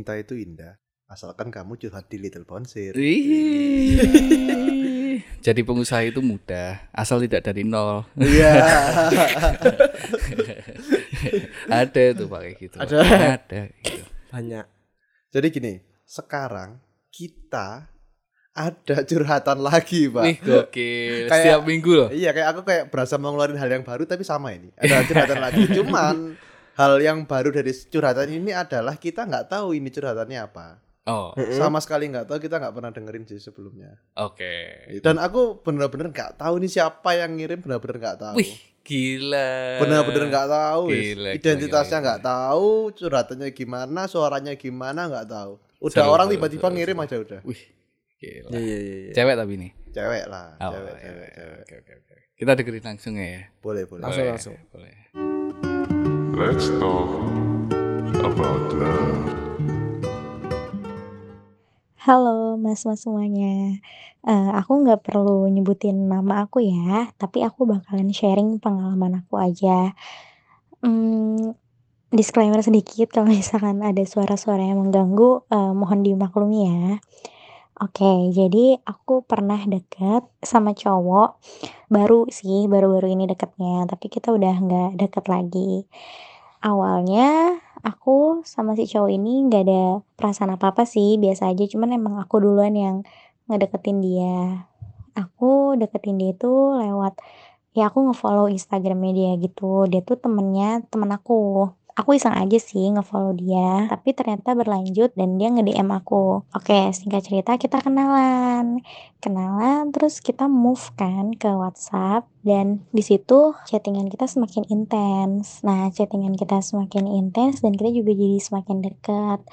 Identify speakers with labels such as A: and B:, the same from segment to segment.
A: Cinta itu indah, asalkan kamu curhat di Little Bonsir.
B: Wih. Jadi pengusaha itu mudah, asal tidak dari nol.
A: Iya.
B: Ada tuh pakai gitu.
C: Ada.
B: Ada. Gitu.
C: Banyak.
A: Jadi gini, sekarang kita ada curhatan lagi, Pak.
B: Wih gokil.
A: Kayak-
B: Setiap minggu loh.
A: Iya, kayak aku kayak berasa mau ngeluarin hal yang baru tapi sama ini. Ada curhatan lagi. Cuman hal yang baru dari curhatan ini adalah kita nggak tahu ini curhatannya apa.
B: Oh,
A: Sama sekali nggak tahu, kita nggak pernah dengerin sih sebelumnya.
B: oke.
A: Dan aku bener-bener nggak tahu nih siapa yang ngirim, bener-bener nggak tahu.
B: Wih, gila.
A: bener-bener nggak tahu.
B: Gila, gila,
A: identitasnya nggak tahu curhatannya gimana suaranya gimana nggak tahu udah
B: Seru,
A: orang tiba-tiba ngirim
B: seru.
A: aja udah
B: Wih, gila.
C: Iya iya iya.
B: Cewek tapi nih.
A: cewek lah
B: Oh,
A: cewek,
B: iya,
A: cewek,
B: iya,
A: cewek.
B: Oke, oke, oke. Kita dengerin langsung ya.
A: boleh boleh
C: Langsung,
B: Boleh,
C: langsung.
B: Boleh.
D: Let's talk about love.
E: Halo mas-mas semuanya, Eh, aku nggak perlu nyebutin nama aku ya, tapi aku bakalan sharing pengalaman aku aja. Hmm, disclaimer sedikit kalau misalkan ada suara-suara yang mengganggu, eh, mohon dimaklumi ya. Oke, jadi aku pernah deket sama cowok, baru sih, baru-baru ini deketnya, tapi kita udah nggak deket lagi. Awalnya aku sama si cowok ini nggak ada perasaan apa-apa sih, biasa aja, cuman emang aku duluan yang ngedeketin dia. Aku deketin dia itu lewat, ya aku ngefollow Instagramnya dia gitu, dia tuh temennya temen aku. Aku iseng aja sih ngefollow dia, tapi ternyata berlanjut dan dia nge-DM aku. Oke, singkat cerita kita kenalan. Kenalan terus kita move kan ke WhatsApp dan di situ chattingan kita semakin intens. Nah, chattingan kita semakin intens dan kita juga jadi semakin dekat.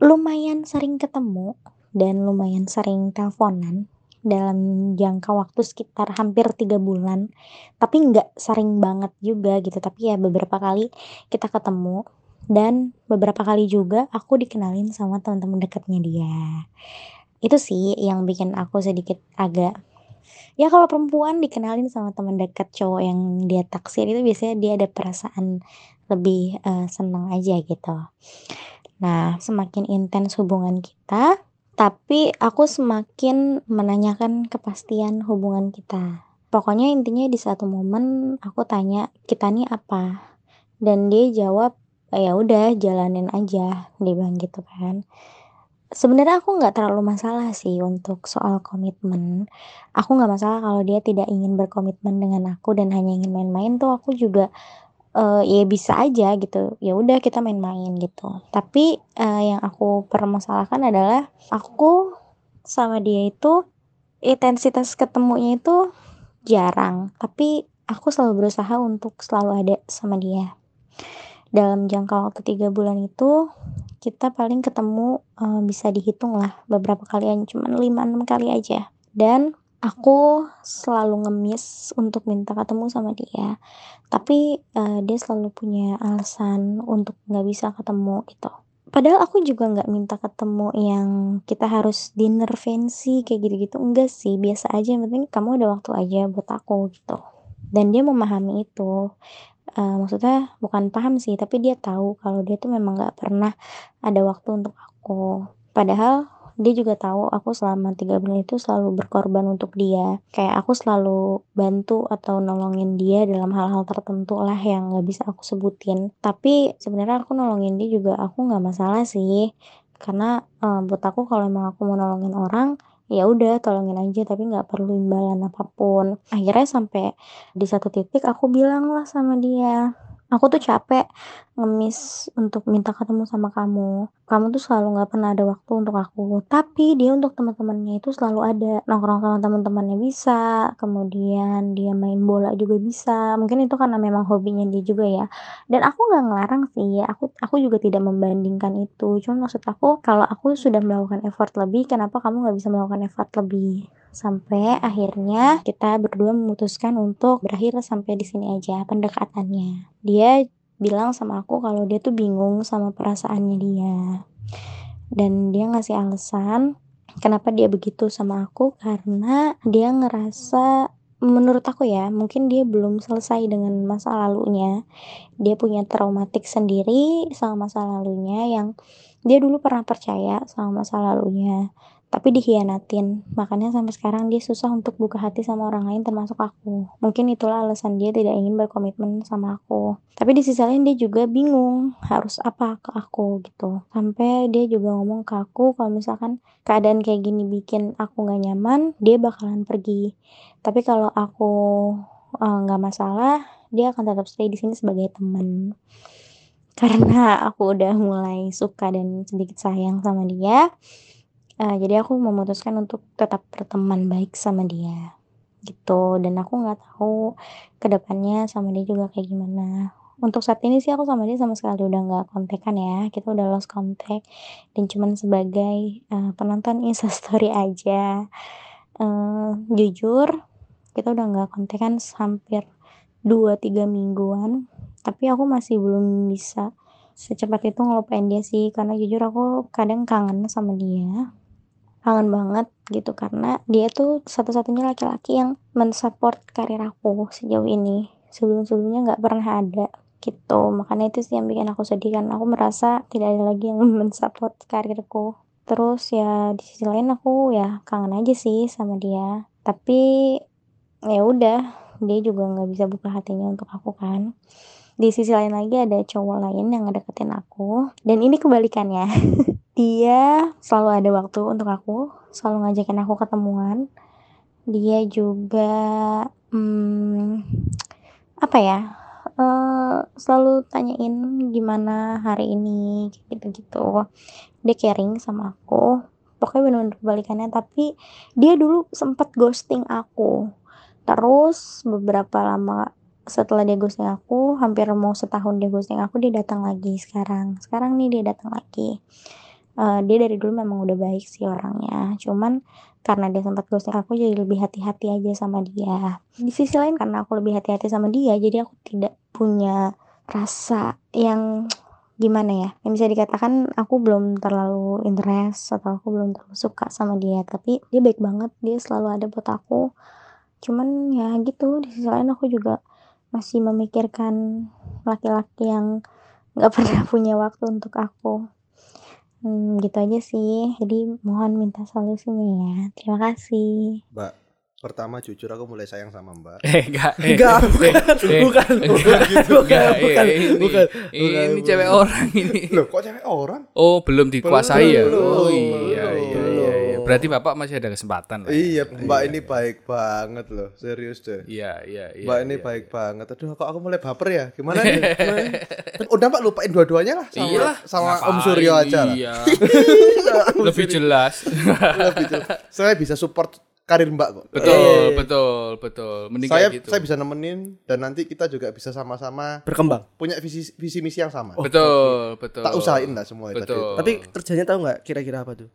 E: Lumayan sering ketemu dan lumayan sering teleponan dalam jangka waktu sekitar hampir tiga bulan. Tapi nggak sering banget juga gitu. Tapi ya beberapa kali kita ketemu. Dan beberapa kali juga aku dikenalin sama teman-teman dekatnya dia. Itu sih yang bikin aku sedikit agak ya kalau perempuan dikenalin sama teman dekat cowok yang dia taksir itu biasanya dia ada perasaan lebih eh, senang aja gitu. Nah semakin intens hubungan kita tapi aku semakin menanyakan kepastian hubungan kita. Pokoknya intinya di satu momen aku tanya kita nih apa, dan dia jawab ya udah jalanin aja, dia bilang gitu kan. Sebenarnya aku nggak terlalu masalah sih untuk soal komitmen. Aku nggak masalah kalau dia tidak ingin berkomitmen dengan aku dan hanya ingin main-main tuh aku juga eh, ya bisa aja gitu. Ya udah kita main-main gitu. Tapi eh, yang aku permasalahkan adalah aku sama dia itu intensitas ketemunya itu jarang tapi aku selalu berusaha untuk selalu ada sama dia dalam jangka waktu tiga bulan itu kita paling ketemu eh, bisa dihitung lah beberapa kali aja cuman lima enam kali aja dan aku selalu ngemis untuk minta ketemu sama dia tapi eh, dia selalu punya alasan untuk nggak bisa ketemu gitu Padahal aku juga nggak minta ketemu yang kita harus dinner fancy kayak gitu-gitu. Enggak sih, biasa aja. Yang penting kamu ada waktu aja buat aku gitu. Dan dia memahami itu. Eh, maksudnya bukan paham sih, tapi dia tahu kalau dia tuh memang nggak pernah ada waktu untuk aku. Padahal dia juga tahu aku selama tiga bulan itu selalu berkorban untuk dia. Kayak aku selalu bantu atau nolongin dia dalam hal-hal tertentu lah yang nggak bisa aku sebutin. Tapi sebenarnya aku nolongin dia juga aku nggak masalah sih. Karena eh, buat aku kalau emang aku mau nolongin orang ya udah tolongin aja tapi nggak perlu imbalan apa pun akhirnya sampai di satu titik aku bilang lah sama dia aku tuh capek ngemis untuk minta ketemu sama kamu. Kamu tuh selalu nggak pernah ada waktu untuk aku. Tapi dia untuk teman-temannya itu selalu ada. Nongkrong sama teman-temannya bisa kemudian dia main bola juga bisa. Mungkin itu karena memang hobinya dia juga ya. Dan aku nggak ngelarang sih. Aku aku juga tidak membandingkan itu. Cuman maksud aku kalau aku sudah melakukan effort lebih kenapa kamu nggak bisa melakukan effort lebih sampai akhirnya kita berdua memutuskan untuk berakhir sampai di sini aja pendekatannya. Dia bilang sama aku kalau dia tuh bingung sama perasaannya dia. Dan dia ngasih alasan kenapa dia begitu sama aku karena dia ngerasa menurut aku ya, mungkin dia belum selesai dengan masa lalunya. Dia punya traumatik sendiri sama masa lalunya yang dia dulu pernah percaya sama masa lalunya, tapi dikhianatin. Makanya sampai sekarang dia susah untuk buka hati sama orang lain termasuk aku. Mungkin itulah alasan dia tidak ingin berkomitmen sama aku. Tapi di sisi lain dia juga bingung harus apa ke aku gitu. Sampai dia juga ngomong ke aku kalau misalkan keadaan kayak gini bikin aku gak nyaman, dia bakalan pergi. Tapi kalau aku eh, nggak masalah, dia akan tetap stay di sini sebagai teman. Karena aku udah mulai suka dan sedikit sayang sama dia, eh, jadi aku memutuskan untuk tetap berteman baik sama dia gitu. Dan aku nggak tahu ke depannya sama dia juga kayak gimana. Untuk saat ini sih aku sama dia sama sekali udah nggak kontekan ya. Kita udah lost contact dan cuman sebagai eh, penonton instastory aja. Eh, jujur kita udah nggak kontekan hampir 2-3 mingguan. Tapi aku masih belum bisa secepat itu ngelupain dia sih. Karena jujur aku kadang kangen sama dia kangen banget gitu karena dia tuh satu-satunya laki-laki yang mensupport karir aku sejauh ini. Sebelum-sebelumnya nggak pernah ada gitu. Makanya itu sih yang bikin aku sedih kan aku merasa tidak ada lagi yang mensupport karirku. Terus ya di sisi lain aku ya kangen aja sih sama dia. Tapi ya udah dia juga nggak bisa buka hatinya untuk aku kan. Di sisi lain lagi ada cowok lain yang ngedeketin aku. Dan ini kebalikannya dia selalu ada waktu untuk aku selalu ngajakin aku ketemuan. Dia juga hmm, apa ya eh, selalu tanyain gimana hari ini gitu-gitu. Dia caring sama aku. Pokoknya bener-bener kebalikannya tapi dia dulu sempat ghosting aku. Terus beberapa lama setelah dia ghosting aku hampir mau setahun dia ghosting aku dia datang lagi sekarang. Sekarang nih dia datang lagi Eh, dia dari dulu memang udah baik sih orangnya. Cuman karena dia sempat ghosting aku jadi lebih hati-hati aja sama dia. Di sisi lain karena aku lebih hati-hati sama dia jadi aku tidak punya rasa yang gimana ya? Yang bisa dikatakan aku belum terlalu interest atau aku belum terlalu suka sama dia. Tapi dia baik banget dia selalu ada buat aku. Cuman ya gitu di sisi lain aku juga masih memikirkan laki-laki yang nggak pernah punya waktu untuk aku Hmm, gitu aja sih. Jadi mohon minta solusinya ya. Terima kasih.
A: Mbak, pertama jujur aku mulai sayang sama Mbak.
B: Eh, enggak. eh,
C: Enggak,
B: eh,
C: bukan,
B: eh,
C: bukan,
B: enggak,
C: bukan,
B: gitu,
C: bukan,
B: enggak, eh,
C: bukan,
B: ini,
C: bukan,
B: ini
C: bukan,
B: cewek
C: bukan.
B: orang ini.
A: Loh, kok cewek orang?
B: Oh, belum dikuasai ya?
A: Belum,
B: Oh
A: belum,
B: iya, iya. Berarti Bapak masih ada kesempatan lah. ya?
A: Iya, Mbak ini baik banget loh, serius deh.
B: Iya, iya, iya.
A: Mbak ini
B: iya.
A: baik banget. Aduh, kok aku mulai baper ya? Gimana nih? Udah Mbak lupain dua-duanya lah sama,
B: Iyalah,
A: sama Om? Suryo aja lah.
B: Iya. Lebih jelas.
A: Lebih jelas. Saya bisa support karir Mbak kok.
B: betul, betul, betul. Mending
A: Saya
B: kayak gitu.
A: saya bisa nemenin dan nanti kita juga bisa sama-sama
C: Berkembang.
A: punya visi visi misi yang sama.
B: betul, betul.
A: Tak usahain lah semua itu.
B: Betul.
C: Tapi kerjanya tahu nggak kira-kira apa tuh?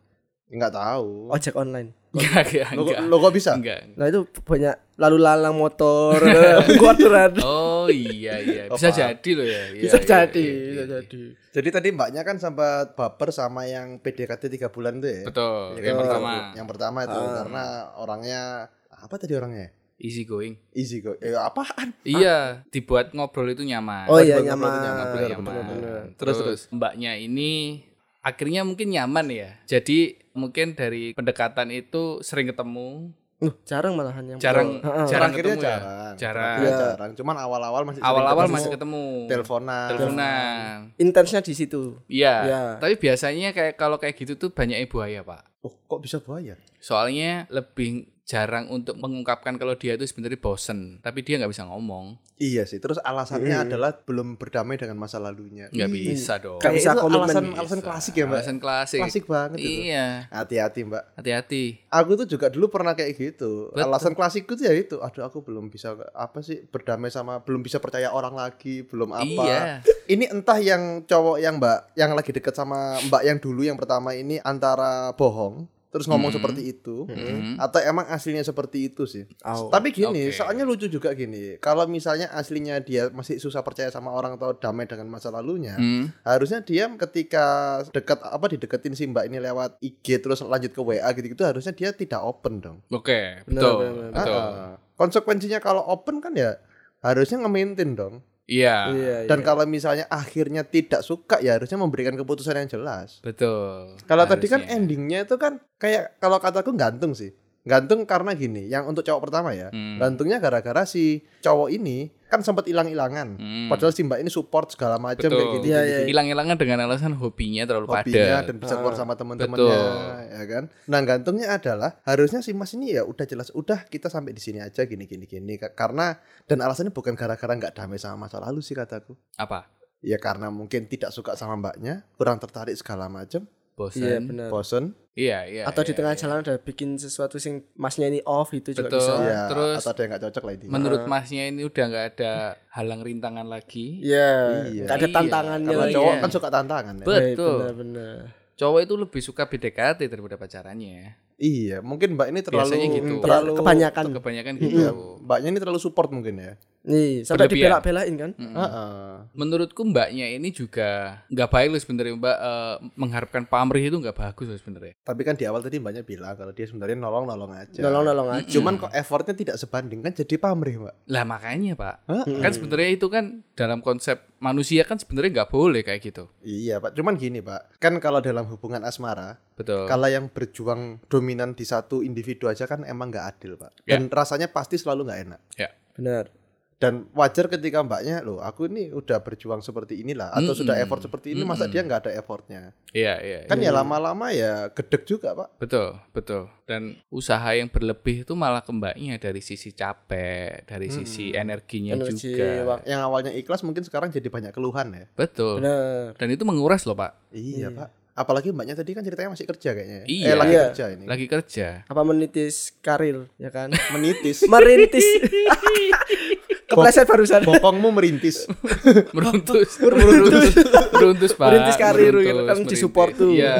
A: Enggak tahu.
C: Ojek online.
B: Enggak, enggak,
A: Lo,
B: enggak.
A: lo kok bisa?
B: Enggak.
C: Nah itu banyak lalu lalang motor, kuadran.
B: Oh iya iya
A: Oh,
B: bisa jadi loh ya. Iya,
C: Bisa
B: iya,
C: jadi,
B: iya,
C: bisa
B: iya.
C: jadi.
A: Jadi tadi mbaknya kan sempat baper sama yang PDKT tiga bulan tuh ya.
B: Betul.
A: Ya,
B: Yang
A: kan?
B: pertama
A: Yang pertama itu
C: Ah.
A: karena orangnya apa tadi orangnya?
B: easy going.
A: Easy kok. Eh apaan?
B: Iya, dibuat ngobrol itu nyaman.
C: Oh iya nyaman.
A: betul, nyaman,
B: Ngobrol
A: bener,
B: nyaman.
A: bener, bener.
B: Terus,
A: Terus,
B: mbaknya ini akhirnya mungkin nyaman ya. Jadi mungkin dari pendekatan itu sering ketemu,
C: Uh, jarang malahan yang
B: jarang
C: Heeh.
B: jarang ketemu ya.
A: jarang.
B: Jarang.
A: Terakhirnya
C: Iya.
A: jarang. Cuman awal-awal masih
B: Awal-awal
A: ketemu,
B: masih ketemu.
A: teleponan.
B: Teleponan.
C: intensnya di situ.
B: Iya.
C: Iya.
B: Tapi biasanya kayak kalau kayak gitu tuh banyak ibu ayah, Pak.
A: Oh, kok bisa buaya?
B: Soalnya lebih jarang untuk mengungkapkan kalau dia itu sebenarnya bosen, tapi dia nggak bisa ngomong.
A: Iya sih. Terus alasannya
C: Hmm.
A: adalah belum berdamai dengan masa lalunya.
B: Nggak
A: Ih,
B: bisa dong.
C: Nggak
A: Kayak
C: bisa
A: itu
C: komitmen.
A: alasan
C: Bisa.
A: alasan klasik ya, Mbak.
B: Alasan klasik.
A: Klasik banget itu.
B: Iya.
A: Hati-hati, Mbak.
B: Hati-hati.
A: Aku tuh juga dulu pernah kayak gitu.
B: Betul.
A: Alasan klasikku tuh ya itu. Aduh, aku belum bisa apa sih berdamai sama belum bisa percaya orang lagi, belum apa.
B: Iya.
A: Ini entah yang cowok yang Mbak yang lagi deket sama Mbak yang dulu yang pertama ini antara bohong terus ngomong
B: Hmm.
A: seperti itu
B: Mhm.
A: atau emang aslinya seperti itu sih.
C: Au.
A: Tapi gini,
B: Oke.
A: soalnya lucu juga gini. Kalau misalnya aslinya dia masih susah percaya sama orang atau damai dengan masa lalunya,
B: Hmm.
A: harusnya dia ketika dekat apa dideketin si Mbak ini lewat IG terus lanjut ke WA gitu-gitu harusnya dia tidak open dong.
B: Oke,
C: Benar,
B: betul.
C: benar, benar.
B: Betul.
A: Ah, konsekuensinya kalau open kan ya harusnya nge-maintain dong.
B: Iya.
C: Iya,
A: Dan
C: iya.
A: kalau misalnya akhirnya tidak suka ya harusnya memberikan keputusan yang jelas.
B: Betul.
A: Kalau tadi kan endingnya itu kan kayak kalau kataku gantung sih. Gantung karena gini, yang untuk cowok pertama ya.
B: Hmm.
A: Gantungnya gara-gara si cowok ini kan sempat hilang-hilangan.
B: Hmm.
A: Padahal si Mbak ini support segala macam kayak gini.
C: Iya, iya.
A: gini.
B: hilang-hilangan dengan alasan hobinya terlalu
A: hobinya
B: padat.
A: dan bisa keluar
C: Ah,
A: sama teman-temannya
B: betul.
A: ya kan. Nah, gantungnya adalah harusnya si Mas ini ya udah jelas udah kita sampai di sini aja gini gini gini Ka- karena dan alasannya bukan gara-gara nggak damai sama masa lalu sih kataku.
B: Apa?
A: Ya karena mungkin tidak suka sama mbaknya, kurang tertarik segala macam,
B: Bosan.
C: Iya benar.
A: bosen.
B: Iya, iya.
C: Atau di
B: iya,
C: tengah
B: iya.
C: jalan ada bikin sesuatu sing masnya ini off itu juga
B: Betul.
C: bisa.
A: Iya,
B: terus
A: atau ada yang nggak cocok lah.
B: Menurut masnya ini udah nggak ada halang rintangan lagi.
C: Iya.
A: Iya.
C: Nggak ada
B: Iya,
C: tantangannya
A: Karena
C: lagi.
A: cowok
B: Iya.
A: kan suka tantangan ya.
B: Bet- Betul.
C: Benar-benar.
B: Cowok itu lebih suka BDKT daripada pacarannya.
A: Iya, mungkin mbak ini terlalu
B: Biasanya gitu.
A: terlalu
C: Kebanyakan.
B: Kebanyakan
A: Iya,
B: gitu.
A: mbaknya ini terlalu support mungkin ya.
C: Nih, sampai dibelak-belain kan?
B: Mm-mm.
A: Heeh.
B: Menurutku mbaknya ini juga nggak baik loh sebenarnya mbak eh, mengharapkan pamrih itu nggak bagus loh sebenarnya.
A: Tapi kan di awal tadi mbaknya bilang kalau dia sebenarnya nolong-nolong aja.
C: Nolong-nolong aja.
A: Cuman kok effortnya tidak sebanding kan jadi pamrih, Mbak.
B: Lah makanya pak,
A: Heeh.
B: kan sebenarnya itu kan dalam konsep manusia kan sebenarnya nggak boleh kayak gitu.
A: Iya, Pak. Cuman gini, Pak. Kan kalau dalam hubungan asmara,
B: Betul.
A: kalau yang berjuang dominan di satu individu aja kan emang nggak adil, Pak.
B: Ya.
A: Dan rasanya pasti selalu nggak enak.
B: Ya.
C: Benar.
A: Dan wajar ketika mbaknya, loh, aku ini udah berjuang seperti inilah, atau
B: Mm-mm.
A: sudah effort seperti ini, masa
B: Mm-mm.
A: dia nggak ada effortnya?
B: Iya iya.
A: Kan ya lama-lama ya gedek juga, Pak.
B: Betul, betul. Dan usaha yang berlebih itu malah ke mbaknya dari sisi capek, dari sisi energinya
C: Energi,
B: juga.
A: Yang awalnya ikhlas mungkin sekarang jadi banyak keluhan ya.
B: Betul.
C: Benar.
B: Dan itu menguras loh pak.
A: Iya, Pak. Apalagi mbaknya tadi kan ceritanya masih kerja kayaknya. ya.
B: Iya.
A: Eh, lagi
C: Iya.
A: kerja ini.
B: Lagi kerja.
C: Apa menitis karir, ya kan?
A: Menitis.
C: Merintis. Kepleset barusan.
A: Bokongmu merintis.
B: meruntus meruntus meruntus pak
C: Merintis karir,
B: Meruntus,
C: gitu kan, disupport tuh.
B: iya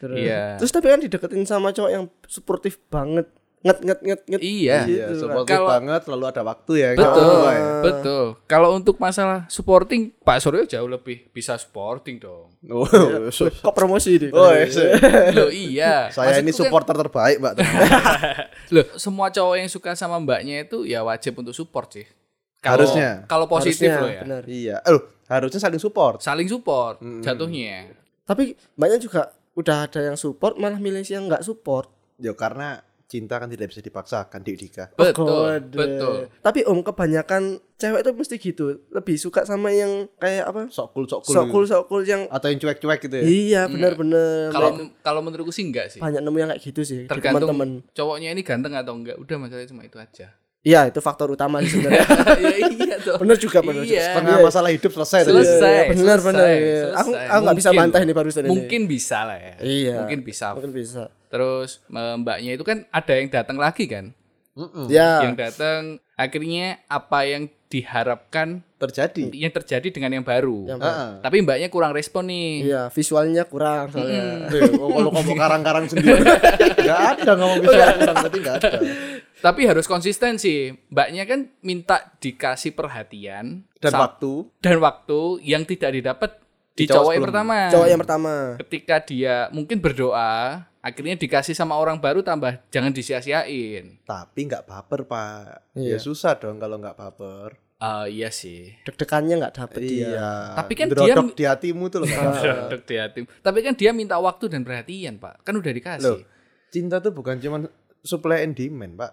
C: Terus,
B: Iya.
C: terus tapi kan dideketin sama cowok yang suportif banget. Nget nget nget nget.
B: iya
A: Iya,
C: Gitu,
A: supportive
B: Kalau-
A: banget, selalu ada waktu ya.
B: betul
A: apa-apa ya.
B: betul kalau untuk masalah supporting Pak Suryo jauh lebih bisa supporting dong
A: Oh, so-
C: Kok promosi deh?
A: oh, ya, so-
B: loh iya
A: saya ini
B: Maksudku kan-
A: supporter terbaik, Mbak.
B: loh semua cowok yang suka sama mbaknya itu ya wajib untuk support sih Kalau-
A: Harusnya.
B: kalau positif
C: Harusnya,
B: loh ya
C: Benar.
A: iya. Eh, harusnya saling support.
B: saling support
A: Mm.
B: jatuhnya
C: Tapi banyak juga udah ada yang support malah milih yang nggak support.
A: Ya karena cinta kan tidak bisa dipaksakan, Dik Dika.
B: betul
C: Kode.
B: betul
C: Tapi om kebanyakan cewek itu mesti gitu, lebih suka sama yang kayak apa?
A: Sok cool, sok cool.
C: Sokul sokul yang
A: Atau yang cuek-cuek gitu ya.
C: iya benar-benar.
B: kalau kalau menurutku sih enggak sih
C: banyak nemu yang kayak gitu sih di
B: tergantung
C: teman-teman.
B: cowoknya ini ganteng atau enggak udah masalahnya cuma itu aja
C: Iya itu faktor utama sih sebenarnya.
B: ya, iya tuh
C: bener juga bener.
B: Iya.
A: Setengah masalah hidup selesai. tadi.
B: Selesai.
C: Iya, bener
B: selesai,
C: bener. iya. Aku aku nggak bisa
B: Mungkin
C: bantah ini barusan ini.
B: mungkin bisa lah ya
C: Iya.
B: mungkin bisa
C: Mungkin bisa.
B: Terus mbaknya itu kan ada yang datang lagi kan
A: Mm-mm.
C: Ya.
B: yang datang akhirnya apa yang diharapkan
A: Terjadi.
B: yang terjadi dengan yang baru
C: Yang
A: Heeh.
B: tapi mbaknya kurang respon nih
C: Iya visualnya kurang soalnya.
A: Eh, Kalau ngomong karang-karang sendiri. Enggak ada ngomong visual kurang berarti enggak ada.
B: tapi harus konsisten sih mbaknya kan minta dikasih perhatian
A: Dan
B: sa-
A: waktu
B: dan waktu yang tidak didapat di,
A: Di cowok
B: cowok yang pertama
C: Cowok yang pertama.
B: ketika dia mungkin berdoa akhirnya dikasih sama orang baru tambah jangan disia-siain
A: tapi nggak baper, Pak. Ya
C: Iya.
A: susah dong kalau nggak baper.
B: Ah, iya sih
C: Deg-degannya nggak dapet dia.
A: Iya.
B: Tapi kan
A: Drodok
B: dia-
A: di hatimu tuh loh.
B: Dek di hati. Tapi kan dia minta waktu dan perhatian, Pak. Kan udah dikasih.
A: Loh, cinta tuh bukan cuma supply and demand, Pak.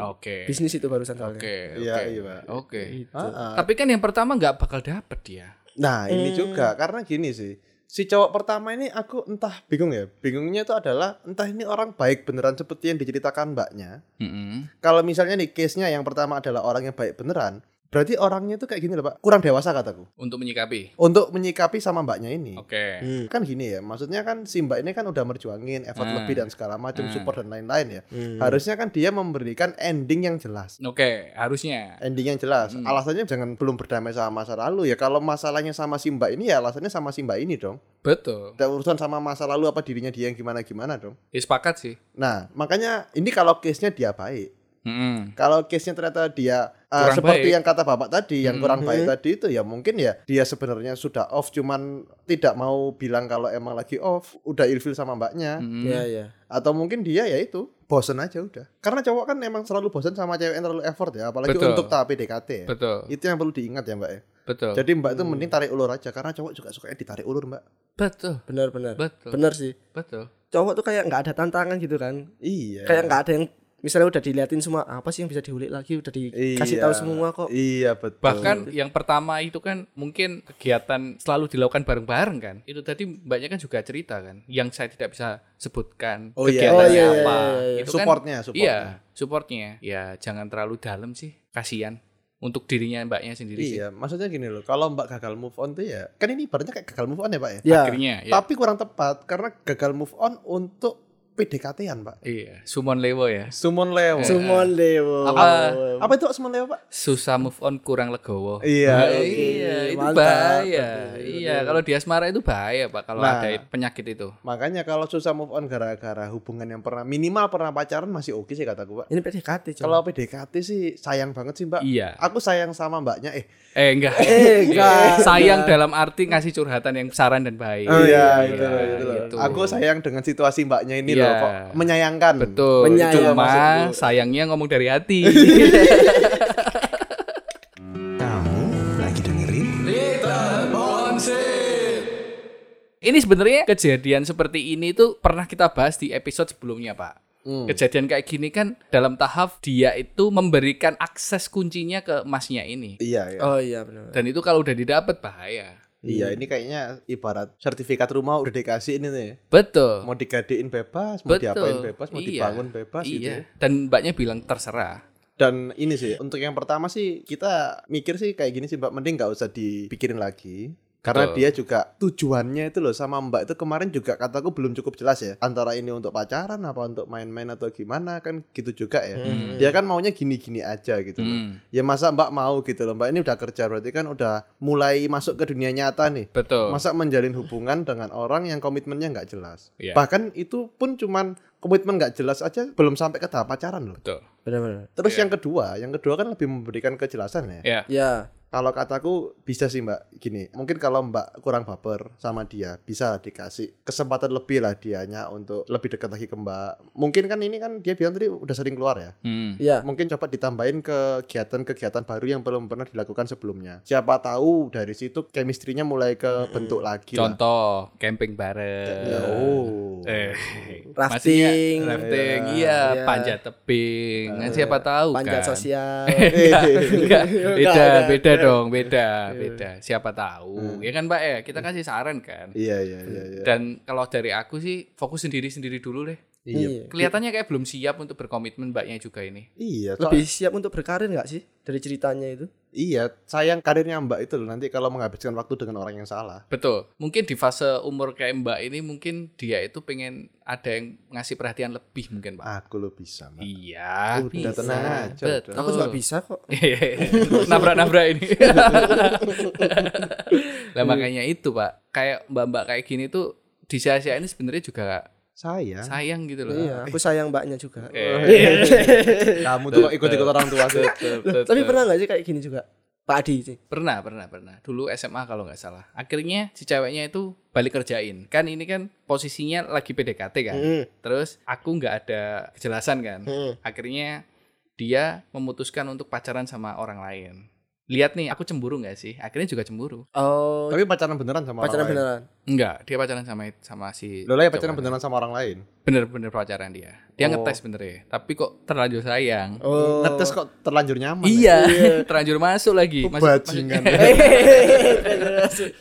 B: Oke.
C: Bisnis itu barusan
B: Oke.
C: soalnya.
A: Iya,
B: oke.
A: iya, Pak.
B: Oke.
A: Ah, ah.
B: Tapi kan yang pertama nggak bakal dapet dia.
A: Nah, ini
C: Hmm.
A: juga karena gini sih. Si cowok pertama ini aku entah bingung ya. Bingungnya itu adalah entah ini orang baik beneran seperti yang diceritakan mbaknya.
B: Mm-mm.
A: Kalau misalnya nih case-nya yang pertama adalah orang yang baik beneran, berarti orangnya itu kayak gini loh, Pak. Kurang dewasa kataku.
B: Untuk menyikapi.
A: Untuk menyikapi sama mbaknya ini.
B: Oke.
C: Hmm.
A: Kan gini ya, maksudnya kan si mbak ini kan udah merjuangin effort
B: Hmm.
A: lebih dan segala macam
B: Hmm.
A: support dan lain-lain ya.
C: Hmm.
A: Harusnya kan dia memberikan ending yang jelas.
B: Oke, harusnya.
A: Ending yang jelas.
B: Hmm.
A: Alasannya jangan belum berdamai sama masa lalu ya. Kalau masalahnya sama si mbak ini ya alasannya sama si mbak ini dong.
B: Betul.
A: Tidak urusan sama masa lalu apa dirinya dia yang gimana-gimana dong.
B: Ya, sepakat sih.
A: Nah, makanya ini kalau case-nya dia baik.
B: Mm-mm.
A: Kalau case-nya ternyata dia uh,
B: Kurang
A: seperti
B: baik.
A: yang kata Bapak tadi, yang
B: Hmm.
A: kurang baik tadi itu ya mungkin ya dia sebenarnya sudah off cuman tidak mau bilang kalau emang lagi off, udah ilfil sama mbaknya
B: Mm-mm.
C: Iya iya.
A: atau mungkin dia ya itu bosen aja udah. Karena cowok kan emang selalu bosen sama cewek yang terlalu effort ya, apalagi
B: Betul.
A: untuk tahap PDKT ya.
B: Betul.
A: Itu yang perlu diingat ya mbak ya.
B: Betul.
A: Jadi mbak itu mending tarik ulur aja karena cowok juga sukanya ditarik ulur mbak.
B: betul.
C: benar benar
B: Betul.
C: benar sih
B: Betul.
C: cowok tuh kayak nggak ada tantangan gitu kan
A: Iya.
C: kayak nggak ada yang misalnya udah diliatin semua apa sih yang bisa diulik lagi udah dikasih
A: Iya.
C: tahu semua kok
A: Iya betul.
B: Bahkan yang pertama itu kan mungkin kegiatan selalu dilakukan bareng-bareng kan. Itu tadi mbaknya kan juga cerita kan, yang saya tidak bisa sebutkan
A: Oh iya.
B: kegiatannya
C: Oh iya, iya,
B: apa.
C: iya, iya.
B: Itu kan-
A: supportnya, supportnya.
B: Iya, supportnya. Ya jangan terlalu dalam sih, kasihan untuk dirinya mbaknya sendiri sih.
A: Iya, maksudnya gini loh. Kalau mbak gagal move on tuh ya, kan ini ibaratnya kayak gagal move on ya pak ya.
C: ya
B: Akhirnya ya.
A: Tapi kurang tepat karena gagal move on untuk PDKT-an pak.
B: Iya, Sumon Lewo ya.
A: Sumon Leo.
C: Sumon Dewo
B: Apa-
A: Apa itu Sumon Leo pak?
B: Susah move on kurang legowo.
A: Iya.
B: Nah,
C: oke.
B: iya, itu
C: Mantap.
B: bahaya.
C: Betul,
B: Iya, kalau di asmara itu bahaya, Pak, kalau
A: Nah.
B: ada penyakit itu.
A: Makanya kalau susah move on gara-gara hubungan yang pernah minimal pernah pacaran masih oke sih kataku pak.
C: ini PDKT coba
A: Kalau PDKT sih sayang banget sih mbak.
B: Iya.
A: Aku sayang sama mbaknya eh.
B: Eh, enggak.
C: Eh, enggak.
B: Sayang dalam arti ngasih curhatan yang saran dan baik.
A: Oh iya,
B: Iya,
A: gitu, loh, gitu loh.
B: gitu.
A: Aku sayang dengan situasi mbaknya ini
B: Iya.
A: Loh kok menyayangkan.
B: Betul.
C: Menyayang
B: Cuma
A: maksudku.
B: sayangnya ngomong dari hati. Ini sebenarnya kejadian seperti ini tuh pernah kita bahas di episode sebelumnya, Pak.
A: Hmm.
B: Kejadian kayak gini kan dalam tahap dia itu memberikan akses kuncinya ke masnya ini.
A: Iya, iya.
C: oh iya benar
B: Dan itu kalau udah didapat bahaya.
A: Iya, ini kayaknya ibarat sertifikat rumah udah dikasih ini nih.
B: Betul.
A: Mau digadein bebas, mau
B: Betul.
A: diapain bebas, mau
B: Iya.
A: dibangun bebas
B: iya.
A: gitu.
B: Dan mbaknya bilang terserah.
A: Dan ini sih, untuk yang pertama sih kita mikir sih kayak gini sih Mbak, mending nggak usah dipikirin lagi. Karena
B: Betul.
A: dia juga tujuannya itu loh sama Mbak itu kemarin juga kataku belum cukup jelas ya. Antara ini untuk pacaran apa untuk main-main atau gimana kan gitu juga ya. Dia kan maunya gini-gini aja gitu loh.
B: Hmm,
A: Ya masa Mbak mau gitu loh. Mbak ini udah kerja berarti kan udah mulai masuk ke dunia nyata nih.
B: betul.
A: Masa menjalin hubungan dengan orang yang komitmennya nggak jelas.
B: Iya.
A: Bahkan itu pun cuman komitmen nggak jelas aja belum sampai ke tahap pacaran loh.
B: Betul.
C: benar benar
A: Terus
B: Iya.
A: yang kedua, yang kedua kan lebih memberikan kejelasan ya.
B: Ya.
C: ya
A: Kalau kataku bisa sih mbak gini, mungkin kalau mbak kurang baper sama dia, bisa dikasih kesempatan lebih lah dianya untuk lebih dekat lagi ke mbak. Mungkin kan ini kan dia bilang tadi udah sering keluar ya.
B: Hmm.
C: ya
A: Mungkin coba ditambahin kegiatan-kegiatan baru yang belum pernah dilakukan sebelumnya. Siapa tahu dari situ chemistry-nya mulai ke bentuk lagi lah.
B: Contoh camping bareng.
A: Oh.
B: Eh,
C: Rafting.
B: maksudnya rafting,
A: Iya.
B: iya,
C: Iya.
B: panjat tebing, kan siapa tahu
C: panjat
B: kan.
C: sosial
B: Enggak, enggak, beda,
C: enggak,
B: beda. Dong, beda, beda. Siapa tahu, ya kan Mbak ya, kita kasih saran kan.
A: Iya iya iya iya.
B: Dan kalau dari aku sih fokus sendiri-sendiri dulu deh.
A: Iya.
B: Kelihatannya kayak belum siap untuk berkomitmen mbaknya juga ini.
A: Iya,
C: lebih siap untuk berkarir nggak sih dari ceritanya itu
A: iya, sayang karirnya Mbak itu loh nanti kalau menghabiskan waktu dengan orang yang salah.
B: Betul. Mungkin di fase umur kayak Mbak ini mungkin dia itu pengen ada yang ngasih perhatian lebih mungkin Pak.
A: Aku lo bisa, Mbak.
B: Iya,
A: Udah
B: bisa.
A: tenang aja,
B: Betul.
C: aku juga bisa kok
B: Nabrak-nabrak ini. Lah makanya itu Pak, kayak mbak-mbak kayak gini tuh di sia-sia ini sebenarnya juga
A: Saya.
B: sayang gitu loh.
C: iya aku sayang mbaknya juga
B: Eh,
A: Kamu tuh ikut-ikut orang tua sih.
C: tapi pernah nggak sih kayak gini juga Pak Adi sih
B: Pernah, pernah, pernah. Dulu SMA kalau nggak salah. Akhirnya si ceweknya itu balik kerjain. Kan ini kan posisinya lagi PDKT kan.
C: Hmm.
B: Terus aku nggak ada kejelasan kan.
C: Hmm.
B: Akhirnya dia memutuskan untuk pacaran sama orang lain. Lihat nih, aku cemburu nggak sih? Akhirnya juga cemburu.
C: oh
A: Tapi pacaran beneran sama
C: pacaran
A: orang lain.
C: beneran
B: Enggak, dia pacaran sama sama si
A: Lola ya pacaran
B: cowok.
A: beneran sama orang lain.
B: Bener-bener pacaran dia. Dia
A: Oh.
B: ngetes bener ya. Tapi kok terlanjur sayang.
C: oh
A: Ngetes kok terlanjur nyaman.
B: Iya, terlanjur masuk lagi.
A: ya?
B: Masuk-
A: Bajingan.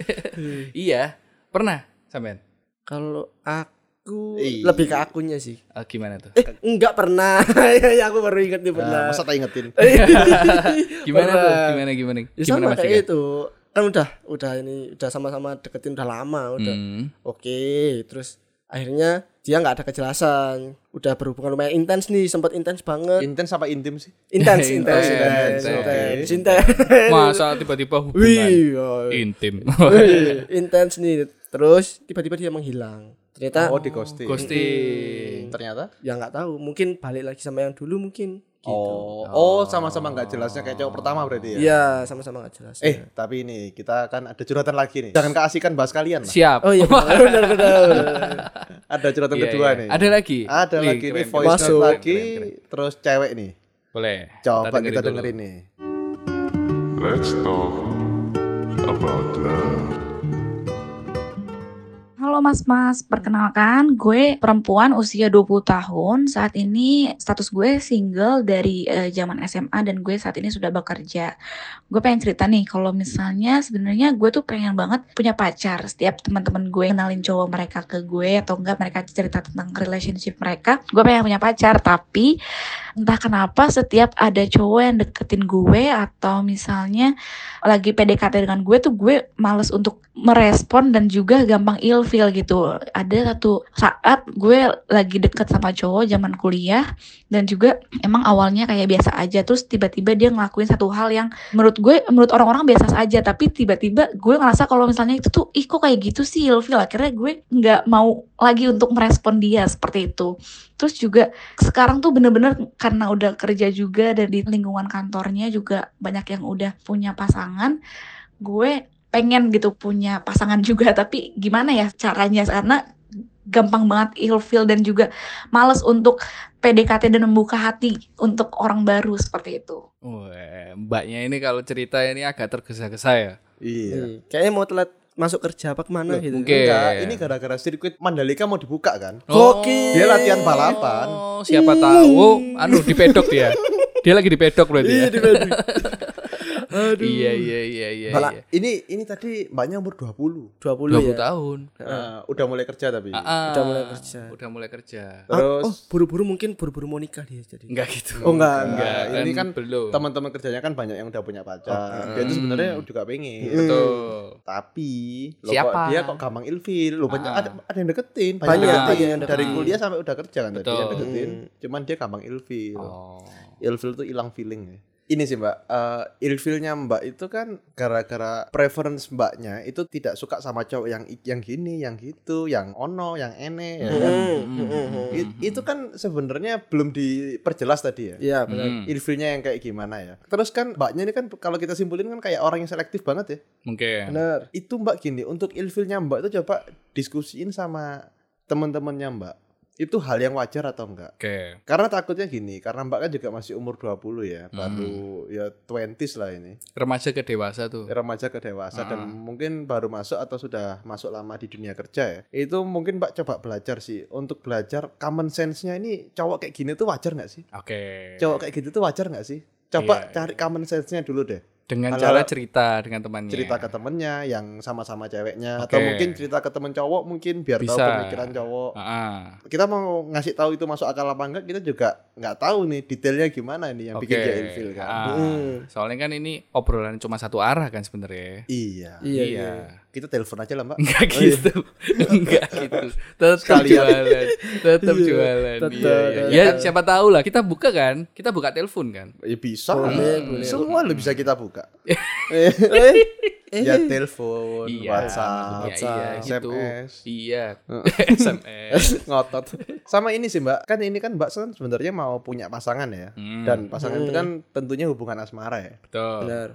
B: iya, pernah sampean.
C: kalau aku
A: Iya.
C: lebih ke akunya sih
B: Eh, gimana tuh?
C: eh enggak pernah ya aku baru inget nih
A: Nah,
C: pernah
A: masa tak ingetin?
B: Gimana tuh? Gimana gimana?
C: Ya
B: Gimana
C: sama kayak itu kan udah udah ini udah sama-sama deketin udah lama udah
B: Hmm.
C: oke terus akhirnya dia nggak ada kejelasan udah berhubungan lumayan intens nih sempat intens banget
A: Intens apa intim sih?
C: intens
B: Intens,
C: intens intens
B: intens. Masa tiba-tiba hubungan
C: wih oh.
B: intim.
C: Intens nih terus tiba-tiba dia menghilang ternyata
A: Oh, di ghosting.
B: Ghosting.
A: Ternyata?
C: ya nggak tahu mungkin balik lagi sama yang dulu mungkin gitu
A: Oh, oh sama-sama nggak jelasnya kayak cowok pertama berarti ya?
C: iya sama-sama nggak jelas
A: Eh, tapi ini kita kan ada curhatan lagi nih. Jangan keasikan bahas kalian lah.
B: Siap.
C: oh iya benar benar benar
A: Ada curhatan
B: Iya,
A: kedua
B: iya.
A: nih.
B: Ada lagi.
A: Ada
B: Nih,
A: lagi nih
B: keren,
A: voice
B: keren,
A: note
C: Masuk.
A: lagi
B: keren, keren.
A: terus cewek nih.
B: Boleh.
A: Coba kita,
B: dulu.
A: dengerin nih.
D: Let's talk about love.
F: Halo mas-mas, perkenalkan gue perempuan usia 20 tahun. Saat ini status gue single dari eh, zaman SMA dan gue saat ini sudah bekerja. Gue pengen cerita nih, kalau misalnya sebenarnya gue tuh pengen banget punya pacar. Setiap teman-teman gue kenalin cowok mereka ke gue atau enggak mereka cerita tentang relationship mereka, gue pengen punya pacar. Tapi entah kenapa setiap ada cowok yang deketin gue atau misalnya lagi PDKT dengan gue tuh gue males untuk merespon dan juga gampang ilfeel gitu. Ada satu saat gue lagi deket sama cowok zaman kuliah dan juga emang awalnya kayak biasa aja terus tiba-tiba dia ngelakuin satu hal yang menurut gue menurut orang-orang biasa aja tapi tiba-tiba gue ngerasa kalau misalnya itu tuh ih kok kayak gitu sih ilfeel akhirnya gue nggak mau lagi untuk merespon dia seperti itu. Terus juga sekarang tuh bener-bener karena udah kerja juga dan di lingkungan kantornya juga banyak yang udah punya pasangan, gue pengen gitu punya pasangan juga tapi gimana ya caranya karena gampang banget ilfeel dan juga males untuk PDKT dan membuka hati untuk orang baru seperti itu.
B: Wah, mbaknya ini kalau cerita ini agak tergesa-gesa ya.
A: Iya.
C: Iya. kayaknya mau telat masuk kerja apa ke mana
A: Loh,
C: gitu
B: mungkin.
A: Enggak, ini gara-gara sirkuit Mandalika mau dibuka kan?
C: Gokil.
A: Dia latihan balapan.
B: Oh, siapa tahu anu di pedok dia. Dia lagi di pedok berarti ya.
C: aduh
B: Iya iya iya iya.
A: Malah
B: iya.
A: ini ini tadi mbaknya umur 20.
C: 20
B: 20
C: ya
B: tahun.
A: Nah, udah mulai kerja tapi.
B: Ah, ah.
C: Udah mulai kerja.
B: Udah mulai kerja.
C: Ah,
A: Terus
C: oh buru-buru mungkin buru-buru mau nikah dia jadi
B: Enggak gitu.
A: Oh enggak,
B: Enggak,
A: enggak. Ini kan
B: belum.
A: teman-teman kerjanya kan banyak yang udah punya pacar. Dia itu
B: Hmm.
A: sebenarnya juga pengen.
B: Betul.
A: Tapi
B: Siapa?
A: kok dia kok gampang ilfil. Loh, banyak
B: Ah.
A: ada, ada yang deketin, banyak,
C: Banyak,
A: yang deketin. Dari
B: deketin.
A: kuliah sampai udah kerja kan tadi
B: Betul.
A: yang deketin.
C: Hmm.
A: Cuman dia gampang ilfil.
B: Oh.
A: Ilfil tuh hilang feeling ya. Ini sih mbak, eh ilfilnya mbak itu kan gara-gara preference mbaknya itu tidak suka sama cowok yang yang gini, yang gitu, yang ono, yang ene. Ya kan?
C: Hmm,
B: Hmm,
C: hmm, hmm.
A: I- itu kan sebenarnya belum diperjelas tadi ya.
C: Iya benar
B: Hmm,
A: Ilfilnya yang kayak gimana ya. Terus kan mbaknya ini kan kalau kita simpulin kan kayak orang yang selektif banget ya.
B: Mungkin.
C: benar
A: Itu mbak gini, untuk ilfilnya mbak itu coba diskusiin sama teman-temannya mbak. Itu hal yang wajar atau enggak?
B: Oke.
A: Karena takutnya gini, karena mbak kan juga masih umur 20 ya,
B: Hmm.
A: baru ya 20s lah ini.
B: Remaja ke dewasa tuh.
A: Remaja ke dewasa dan
B: Ah.
A: mungkin baru masuk atau sudah masuk lama di dunia kerja ya. Itu mungkin mbak coba belajar sih. Untuk belajar common sense-nya ini cowok kayak gini tuh wajar nggak sih?
B: Oke.
A: Cowok kayak gitu tuh wajar nggak sih? Coba
B: Iya,
A: cari common sense-nya dulu deh.
B: Dengan
A: Ala-
B: cara cerita dengan temannya.
A: cerita ke temennya yang sama-sama ceweknya
B: Oke.
A: atau mungkin cerita ke temen cowok mungkin biar tahu
B: Bisa.
A: pemikiran cowok
B: ah.
A: kita mau ngasih tahu itu masuk akal apa enggak kita juga nggak tahu nih detailnya gimana nih yang bikin
B: Oke.
A: dia ilfil kan
C: Hmm.
B: Soalnya kan ini obrolan cuma satu arah kan sebenarnya.
A: iya
C: iya iya
A: kita telepon aja lah mbak
B: Enggak
A: Oh, iya.
B: gitu. Enggak gitu. Tetap jualan. Tetap
C: Iya,
B: jualan.
C: tetap,
B: Iya, iya.
C: tetap.
B: Ya siapa tahu lah kita buka kan. Kita buka telepon kan.
A: ya bisa
C: Boleh,
A: Hmm.
C: boleh.
A: semua lo bisa kita buka
C: Eh,
A: ya telepon
B: Iya,
A: WhatsApp
B: iya, iya, gitu.
A: SMS
B: Iya. SMS.
A: ngotot sama ini sih mbak kan ini kan mbak kan sebenarnya mau punya pasangan ya
B: Hmm,
A: dan pasangan itu
C: Hmm.
A: kan tentunya hubungan asmara ya
B: betul.
C: benar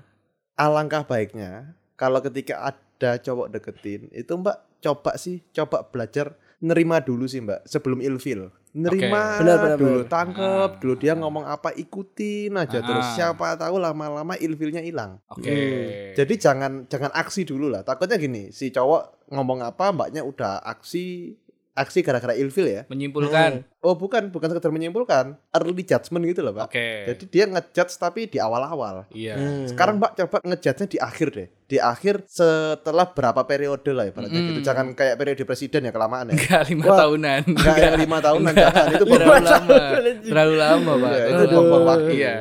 A: alangkah baiknya kalau ketika ada cowok deketin itu mbak coba sih coba belajar nerima dulu sih mbak sebelum ilfil nerima
B: Oke.
C: Benar, benar,
A: dulu
C: benar.
A: tangkep
B: Ah.
A: dulu dia ngomong apa ikutin aja terus
B: Ah.
A: siapa tahu lama-lama ilfilnya hilang
B: Oke.
A: Hmm. jadi jangan jangan aksi dulu lah takutnya gini si cowok ngomong apa mbaknya udah aksi aksi gara-gara ilfil ya
B: menyimpulkan.
A: Oh bukan bukan sekedar menyimpulkan early judgment gitu loh pak
B: Oke.
A: jadi dia ngejudge tapi di awal-awal
B: Iya.
C: Hmm.
A: sekarang Mbak coba ngejudge-nya di akhir deh. Di akhir setelah berapa periode lah ibaratnya
B: Mm.
A: gitu. Jangan kayak periode presiden ya kelamaan ya.
B: Enggak lima
A: Wah,
B: tahunan.
A: Enggak yang lima tahunan jangan itu
B: Terlalu
A: buang
B: lama. Terlalu lama, Pak.
A: Iya, itu
B: lama.
A: waktu.
B: Iya.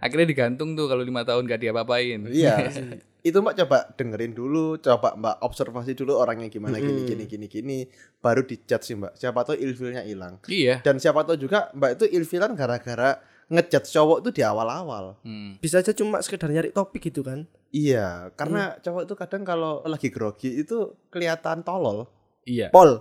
B: Akhirnya digantung tuh kalau lima tahun gak diapa-apain.
A: Iya. itu Mbak coba dengerin dulu, coba Mbak observasi dulu orangnya gimana gini
C: Mm.
A: gini gini gini, baru dijudge sih Mbak. Siapa tahu ilfilnya hilang.
B: Iya.
A: Dan siapa tahu juga Mbak itu ilfilan gara-gara ngejudge cowok itu di awal-awal.
B: Hmm.
C: Bisa aja cuma sekedar nyari topik gitu kan.
A: Iya,
B: Hmm.
A: karena cowok itu kadang kalau lagi grogi itu kelihatan tolol.
B: Iya.
C: Pol.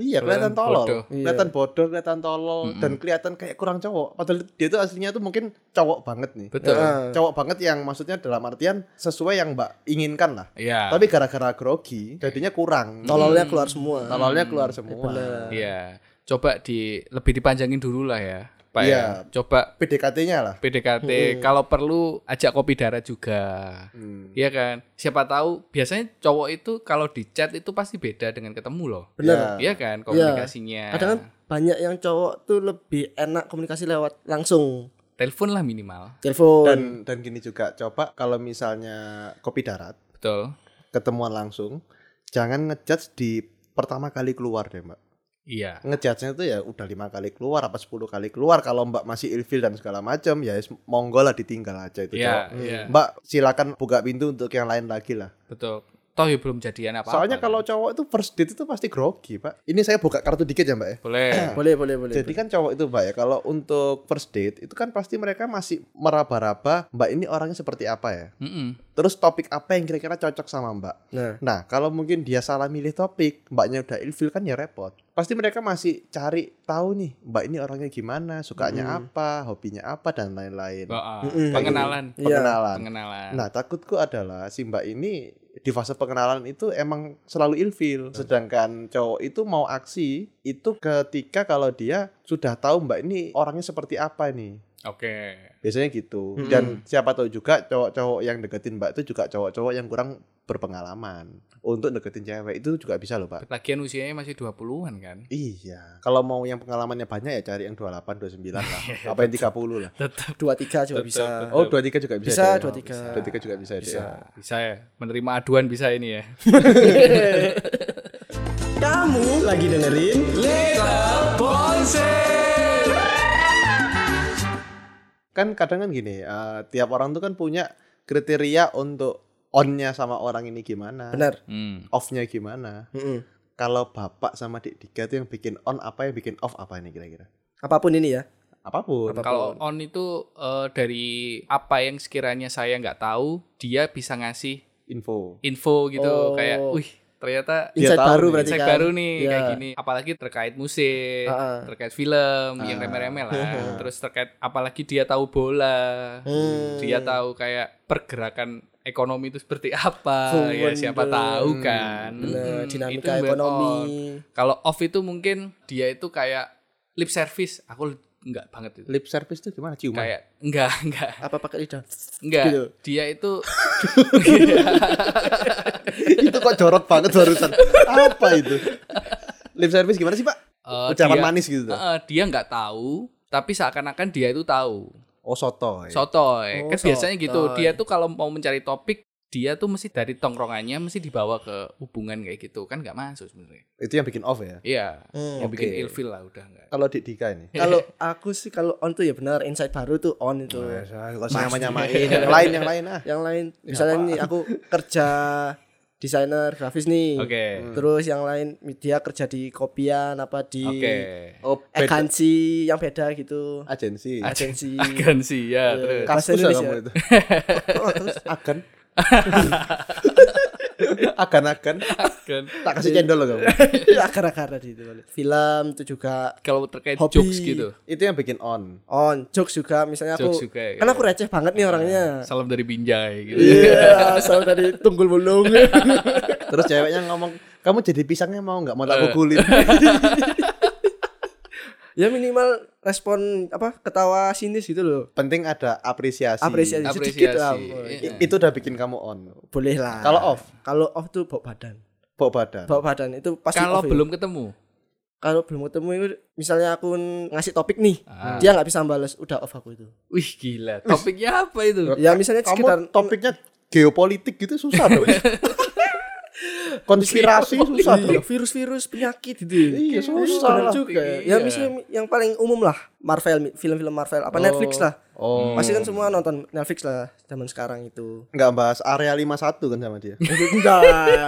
A: Iya,
B: Kelihatan
A: tolol.
B: bodoh.
A: Kelihatan bodoh, kelihatan tolol
B: Mm-mm.
A: dan kelihatan kayak kurang cowok. Padahal dia itu aslinya tuh mungkin cowok banget nih.
B: Betul.
C: Heeh.
A: Cowok banget yang maksudnya dalam artian sesuai yang Mbak inginkan lah.
B: Iya.
A: Tapi gara-gara grogi jadinya kurang.
C: Tololnya keluar semua.
A: Tololnya keluar semua.
B: Iya. Coba di lebih dipanjangin dulu lah ya. Pak
A: Iya.
B: ya. Coba
A: PDKT-nya lah.
B: PDKT kalau perlu ajak kopi darat juga.
A: Hmm.
B: Iya kan? Siapa tahu biasanya cowok itu kalau di chat itu pasti beda dengan ketemu loh.
C: Bener.
B: Iya kan komunikasinya.
C: Kadang kan banyak yang cowok tuh lebih enak komunikasi lewat langsung
B: telepon lah minimal.
C: telepon.
A: Dan dan gini juga coba kalau misalnya kopi darat
B: Betul.
A: ketemuan langsung jangan ngejudge di pertama kali keluar deh mbak
B: Iya.
A: ngejudge-nya itu ya udah lima kali keluar apa 10 kali keluar kalau mbak masih ilfil dan segala macam ya monggo lah ditinggal aja itu
B: Iya, iya.
A: mbak silakan buka pintu untuk yang lain lagi lah
B: Betul. Toh ya belum jadian apa-apa.
A: soalnya
B: kan?
A: kalau cowok itu first date itu pasti grogi pak ini saya buka kartu dikit ya mbak ya
B: boleh.
C: boleh boleh boleh.
A: Jadi kan cowok itu mbak ya kalau untuk first date itu kan pasti mereka masih meraba-raba mbak ini orangnya seperti apa ya.
B: Mm-mm.
A: Terus topik apa yang kira-kira cocok sama mbak.
C: Nah,
A: Nah kalau mungkin dia salah milih topik mbaknya udah ilfil kan ya repot. Pasti mereka masih cari tahu nih mbak ini orangnya gimana, sukanya apa, hobinya apa dan lain-lain.
B: Oh, ah.
C: Mm-mm.
B: Pengenalan.
A: Pengenalan.
B: Pengenalan.
A: Nah takutku adalah si mbak ini di fase pengenalan itu emang selalu ilfil. Sedangkan cowok itu mau aksi itu ketika kalau dia sudah tahu mbak ini orangnya seperti apa nih.
B: Oke.
A: Biasanya gitu.
C: Mm-mm.
A: Dan siapa tahu juga cowok-cowok yang deketin mbak itu juga cowok-cowok yang kurang berpengalaman. Untuk deketin cewek itu juga bisa loh pak.
B: Lagian usianya masih 20-an kan.
A: Iya. Kalau mau yang pengalamannya banyak ya cari yang 28, 29 lah. Apa yang 30 lah.
B: Tetap
C: dua tiga juga
B: Betul,
C: bisa.
B: betul.
A: Oh 23 juga bisa.
C: Bisa,
A: ya?
C: 23.
A: 23 juga bisa. ya,
B: bisa.
A: Dek?
B: Bisa ya. Menerima aduan bisa ini ya.
C: Kamu lagi dengerin
A: kan kadang kan gini, eh, tiap orang tuh kan punya kriteria untuk on-nya sama orang ini gimana,
C: benar.
B: Hmm.
A: off-nya gimana.
C: Mm-mm.
A: Kalau bapak sama dik Dika tuh yang bikin on apa yang bikin off apa ini kira-kira?
C: Apa pun ini ya.
A: Apa
C: pun. Apa pun.
B: Kalau on itu eh, dari apa yang sekiranya saya nggak tahu, dia bisa ngasih
A: Info.
B: info gitu
C: Oh.
B: kayak, wih ternyata
A: Dia
C: Insight baru
A: nih.
C: berarti
B: insight
C: kan.
B: baru nih
C: Iya.
B: kayak gini. Apalagi terkait musik,
C: Ah.
B: terkait film yang
A: Ah.
B: remeh-remeh lah. Terus terkait apalagi dia tahu bola,
C: Hmm.
B: dia tahu kayak pergerakan ekonomi itu seperti apa. Ya siapa
C: bener.
B: tahu kan.
C: Bener,
B: Mm,
C: dinamika
B: itu
C: ekonomi.
B: on. Kalau off itu mungkin dia itu kayak lip service. Aku enggak banget itu.
A: Lip service tuh gimana? Ciuman.
B: Kayak enggak, enggak.
C: Apa pakai lidah?
B: Enggak.
C: Gitu.
B: Dia itu
A: itu kok jorok banget barusan. Apa itu? Lip service gimana sih, Pak?
B: eh,
A: Ucapan
B: dia-
A: manis gitu
B: eh, dia enggak tahu, tapi seakan-akan dia itu tahu.
A: Oh, soto.
B: Sotoy.
C: Oh,
B: kan biasanya gitu.
C: sotoy.
B: Dia tuh kalau mau mencari topik, dia tuh mesti dari tongkrongannya mesti dibawa ke hubungan kayak gitu. Kan nggak masuk sebenarnya.
A: Itu yang bikin off ya.
B: Iya.
C: Hmm,
B: yang bikin
A: oke.
B: ilfil lah udah enggak.
A: Kalau di Dika ini.
C: Kalau aku sih kalau on tuh ya benar insight baru tuh on itu.
A: Enggak usah nyamain yang lain yang lain ah.
C: Yang lain misalnya nih aku kerja desainer grafis nih.
B: Oke.
C: Terus yang lain dia kerja di kopian apa di
B: Oke.
A: Oh,
C: agensi yang beda gitu.
A: agensi.
C: Agensi.
B: Agensi ya,
C: Iya.
B: terus.
A: Kaskus ya
C: Indonesia.
A: kamu itu. Oh, terus agan. Agan-agan.
B: Kan.
A: Tak kasih cendol loh kamu.
C: Akar-akar di itu. Film itu juga
B: Kalau terkait
C: Hobi.
B: jokes gitu.
A: Itu yang bikin on.
C: on jokes juga misalnya aku
B: Jokes juga ya.
C: kan aku receh banget nih orangnya.
B: Salam dari Binjai gitu.
C: Iya, asal dari tunggul bulung.
A: Terus ceweknya ngomong, "Kamu jadi pisangnya mau nggak mau tak
B: Eh.
A: Kukulin?"
C: ya minimal respon apa ketawa sinis gitu loh.
A: Penting ada apresiasi.
C: Apresiasi,
B: Apresiasi.
C: sedikit lah.
B: Iya.
A: I- Itu udah bikin kamu on.
C: Boleh lah.
A: Kalau off?
C: Kalau off tuh bawa badan.
A: Bawa badan.
C: Bawa badan itu pasti
B: Kalau
C: off ya.
B: belum ketemu.
C: kalau belum ketemu itu misalnya aku ngasih topik nih,
B: Ah.
C: dia nggak bisa balas, udah off aku itu.
B: Wih gila. Topiknya apa itu?
C: Ya misalnya
A: Kamu
C: sekitar
A: topiknya geopolitik gitu susah dong. Konspirasi susah
C: Iya,
A: dong.
C: virus-virus penyakit gitu.
A: Iya, susah
C: Bener
A: lah.
C: juga.
B: Iya.
C: Ya misalnya yang paling umum lah Marvel, film-film Marvel apa
B: Oh.
C: Netflix lah.
A: Oh.
C: Pasti kan semua nonton Netflix lah zaman sekarang itu.
A: Enggak bahas area 51 kan sama dia.
C: Enggak.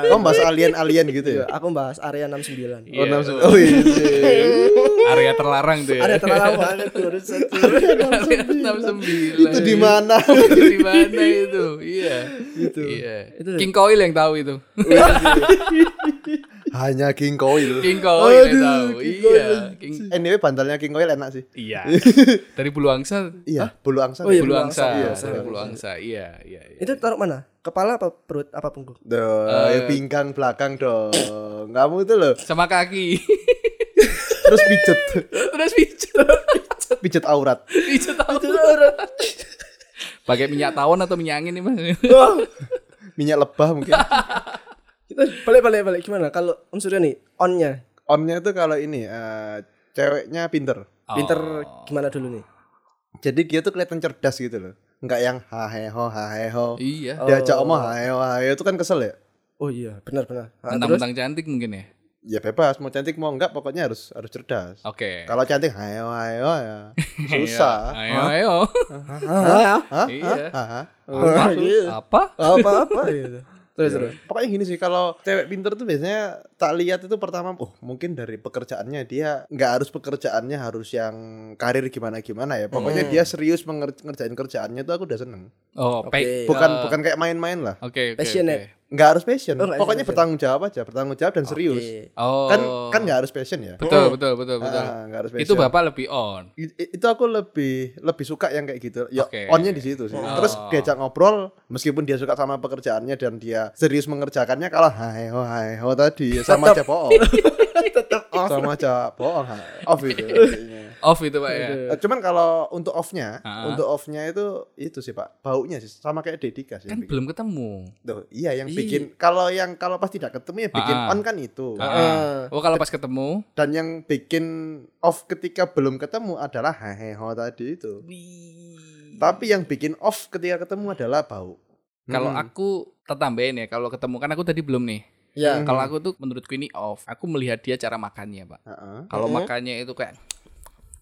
A: Oh, bahas alien-alien gitu ya.
C: Aku bahas area 69.
A: Oh,
B: Iya.
A: nafsu. Oh, iya.
B: Area terlarang tuh ya.
C: Ada terlalu banget tuh. satu.
B: 69.
A: Itu di mana?
B: di mana itu? Iya. Itu. Iya.
C: Itu
B: King Coil yang tahu itu.
A: Hanya King Coil.
B: King Coil yang tahu. Iya. King
A: Anyway, bantalnya King Coil enak sih.
B: Iya. Dari bulu angsa.
A: Iya, bulu angsa.
C: Oh, iya,
B: Bulu
C: bulu
B: angsa.
C: iya,
B: Dari
C: iya.
B: bulu angsa. Iya, iya. iya.
C: Itu taruh mana? Kepala apa perut apa punggung?
A: Duh,
B: Eh.
A: ya pinggang belakang dong. Kamu itu loh.
B: Sama kaki.
A: Terus pijet.
B: Terus pijet.
A: Pijet aurat.
B: Pijet tahu. Pakai minyak tawon atau minyak angin nih, Mas?
A: Minyak lebah mungkin.
C: Kita balik balik balik gimana? Kalau unsurnya nih onnya
A: Onnya itu kalau ini eh, ceweknya pinter.
C: pinter
B: Oh.
C: gimana dulu nih?
A: Jadi dia tuh kelihatan cerdas gitu loh. Enggak yang haheho haheho.
B: Iya.
A: Diajak omong haheho haheho itu kan kesel ya.
C: Oh iya, benar benar. Ah, terus
B: Mentang-mentang cantik mungkin ya.
A: Ya bebas mau cantik mau enggak pokoknya harus harus cerdas.
B: Oke.
A: Kalau cantik haheho haheho ya susah.
B: Ayo, ayo.
A: Hah?
B: Iya. Apa? Apa?
C: apa apa gitu. Terus terus.
A: Pokoknya gini sih kalau cewek pinter tuh biasanya tak lihat itu pertama oh mungkin dari pekerjaannya dia nggak harus pekerjaannya harus yang karir gimana gimana ya. Pokoknya dia serius menger- ngerjain kerjaannya tuh aku udah seneng.
B: Oh, pe-
A: Bukan
B: eh,
A: bukan kayak main-main lah.
B: Oke, oke.
C: Passionate.
B: oke.
A: Nggak harus passion.
C: Oh,
A: Pokoknya
C: passion.
A: bertanggung jawab aja, bertanggung jawab dan serius.
C: Oke.
B: Oh.
A: Kan kan nggak harus passion ya.
B: Betul, betul, betul, betul.
A: Ah, nggak harus passion.
B: Itu Bapak lebih on.
A: I- itu aku lebih lebih suka yang kayak gitu. Ya
B: Oke.
A: onnya di situ sih.
B: Oh.
A: Terus diajak ngobrol meskipun dia suka sama pekerjaannya dan dia serius mengerjakannya kalau haeho haeho tadi sama aja bohong.
C: Tetap
A: sama aja bohong. Off itu.
B: Off itu, Pak ya.
A: Eh, Cuman kalau untuk off-nya,
B: Ah.
A: untuk off-nya itu itu sih Pak, baunya sih sama kayak Dedika sih.
B: Kan
A: bikin.
B: belum ketemu.
A: Tuh, iya yang
C: Ih.
A: bikin kalau yang kalau pas tidak ketemu ya bikin
B: Ah.
A: on kan itu.
B: Ah. Oh, kalau pas ketemu,
A: Dan yang bikin off ketika belum ketemu adalah haheho tadi itu. Tapi yang bikin off ketika ketemu adalah bau.
B: kalau
A: Hmm.
B: aku tetambahin ya, kalau ketemu kan aku tadi belum nih.
C: Ya.
B: Kalau aku tuh menurutku ini off. Aku melihat dia cara makannya, Pak.
A: Heeh.
B: Kalau
C: Mhm.
B: makannya itu kayak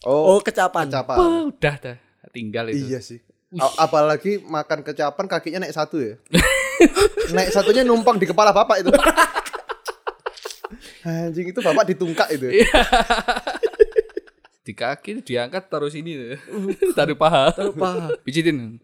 A: Oh,
C: Oh, kecapan.
A: kecapan.
B: "Wah, udah dah tinggal itu.
A: Iya sih. Apalagi makan kecapan kakinya naik satu ya. naik satunya numpang di kepala bapak itu. Anjing itu bapak ditungkak itu.
B: Iya. Di kaki diangkat taruh sini tuh. taruh paha.
C: Taruh paha.
B: Pijitin.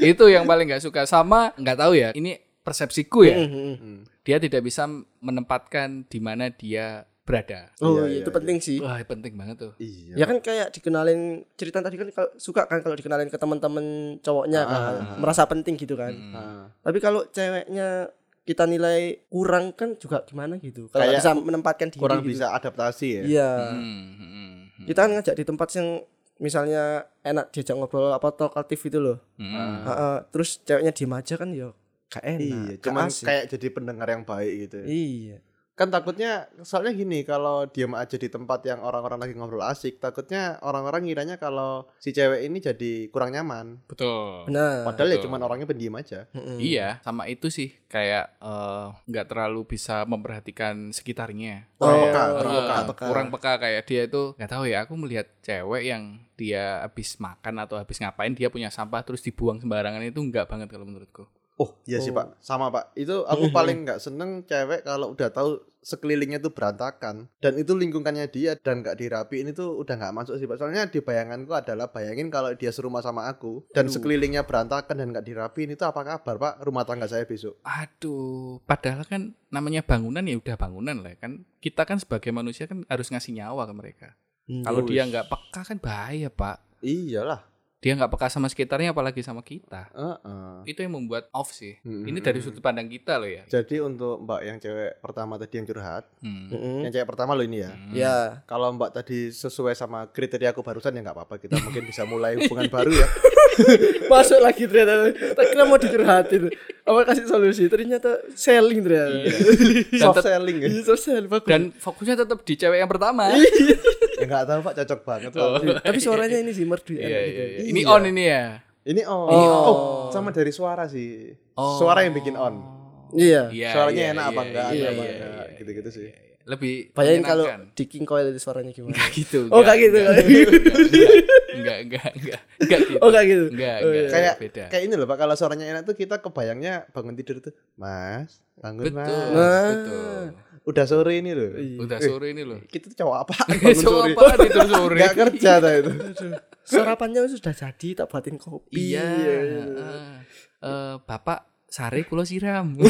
B: itu yang paling nggak suka sama nggak tahu ya. Ini persepsiku ya.
C: Mhm.
A: Hmm.
B: Dia tidak bisa menempatkan di mana dia berada.
C: Oh,
A: Iya,
C: iya,
A: iya,
C: itu
A: iya.
C: penting sih.
B: Wah, penting banget tuh.
A: Iya.
C: Ya kan kayak dikenalin cerita tadi kan kalau suka kan kalau dikenalin ke teman-teman cowoknya kan
A: Ah.
C: merasa penting gitu kan.
B: Hmm.
A: Nah,
C: Tapi kalau ceweknya kita nilai kurang kan juga gimana gitu. Kalau
A: Kayak
C: bisa menempatkan diri
A: kurang
C: gitu.
A: bisa adaptasi ya.
C: Iya.
B: Hmm, hmm, hmm.
C: Kita kan ngajak di tempat yang misalnya enak diajak ngobrol apa talkatif itu loh.
B: Hmm.
C: Heeh, terus ceweknya diem aja kan ya gak enak.
A: Iya, cuman
C: asik.
A: kayak jadi pendengar yang baik gitu. ya.
C: Iya.
A: Kan takutnya soalnya gini kalau diam aja di tempat yang orang-orang lagi ngobrol asik, takutnya orang-orang ngiranya kalau si cewek ini jadi kurang nyaman.
B: Betul.
C: Benar.
A: Padahal ya
B: betul.
A: cuman orangnya pendiam aja.
C: Mm-mm.
B: Iya, sama itu sih kayak eh, nggak terlalu bisa memperhatikan sekitarnya.
A: Kurang
C: Oh,
A: peka,
C: iya,
A: kurang peka.
C: peka.
B: kurang peka kayak dia itu nggak tahu ya. Aku melihat cewek yang dia habis makan atau habis ngapain dia punya sampah terus dibuang sembarangan itu nggak banget kalau menurutku.
A: Oh, iya sih
C: Oh.
A: Pak. Sama Pak. Itu aku paling nggak seneng cewek kalau udah tahu sekelilingnya tuh berantakan dan itu lingkungannya dia dan nggak dirapiin itu udah nggak masuk sih Pak. Soalnya di bayanganku adalah bayangin kalau dia serumah sama aku dan
C: Aduh.
A: sekelilingnya berantakan dan nggak dirapiin itu apa kabar Pak rumah tangga saya besok?
B: Aduh, padahal kan namanya bangunan ya udah bangunan lah kan. Kita kan sebagai manusia kan harus ngasih nyawa ke mereka.
C: Hmm.
B: Kalau dia nggak peka kan bahaya pak.
A: Iyalah.
B: Dia nggak peka sama sekitarnya apalagi sama kita.
A: Heeh.
B: Itu yang membuat off sih.
A: Hmm.
B: Ini dari sudut pandang kita loh ya.
A: Jadi untuk Mbak yang cewek pertama tadi yang curhat,
B: Hmm.
A: Yang cewek pertama lo ini ya.
B: Hmm.
C: Ya.
A: Kalau Mbak tadi sesuai sama kriteria aku barusan ya nggak apa-apa. Kita mungkin bisa mulai hubungan baru ya.
C: Masuk lagi ternyata. Tak kira mau dicurhatin. Apa kasih solusi? Ternyata selling ternyata.
B: Dan
A: Soft
B: tet-
A: selling ya.
C: Iya, sosial bagus.
B: Dan fokusnya tetap di cewek yang pertama.
A: Ya nggak tahu Pak cocok banget.
B: Oh.
C: Tapi suaranya ini sih merdu
B: Iya,
C: enak
B: iya,
C: gitu.
B: iya. Ini
A: Iya.
B: on ini ya.
A: Ini on.
C: Ini
A: Oh.
C: on.
A: sama dari suara sih.
B: Oh.
A: Suara yang bikin on.
C: Iya.
B: Iya,
A: Suaranya
B: iya,
A: enak
B: iya,
A: apa enggak,
B: iya,
A: apa
B: iya,
A: enggak,
B: iya,
A: gitu-gitu sih.
B: Iya, iya. Lebih
C: Bayangin kalau di King Coil itu suaranya gimana?
B: gitu.
C: Oh, kayak gitu.
B: Enggak, enggak, enggak, enggak, enggak gitu.
C: Oh, kayak gitu.
B: Enggak,
C: Oh,
B: enggak,
C: iya.
A: Kayak
B: beda.
A: kayak ini loh Pak, kalau suaranya enak tuh kita kebayangnya bangun tidur tuh, Mas, bangun
B: Betul,
A: Mas.
C: Nah.
B: betul.
A: Udah sore ini loh.
B: Udah sore ini loh.
A: Kita tuh cowok apa? bangun
B: Coba
A: sore.
B: apaan itu sore?
A: Gak kerja tuh itu.
C: Sarapannya sudah jadi, tak buatin kopi.
B: Iya. heeh. Eh, Bapak sare kula siram.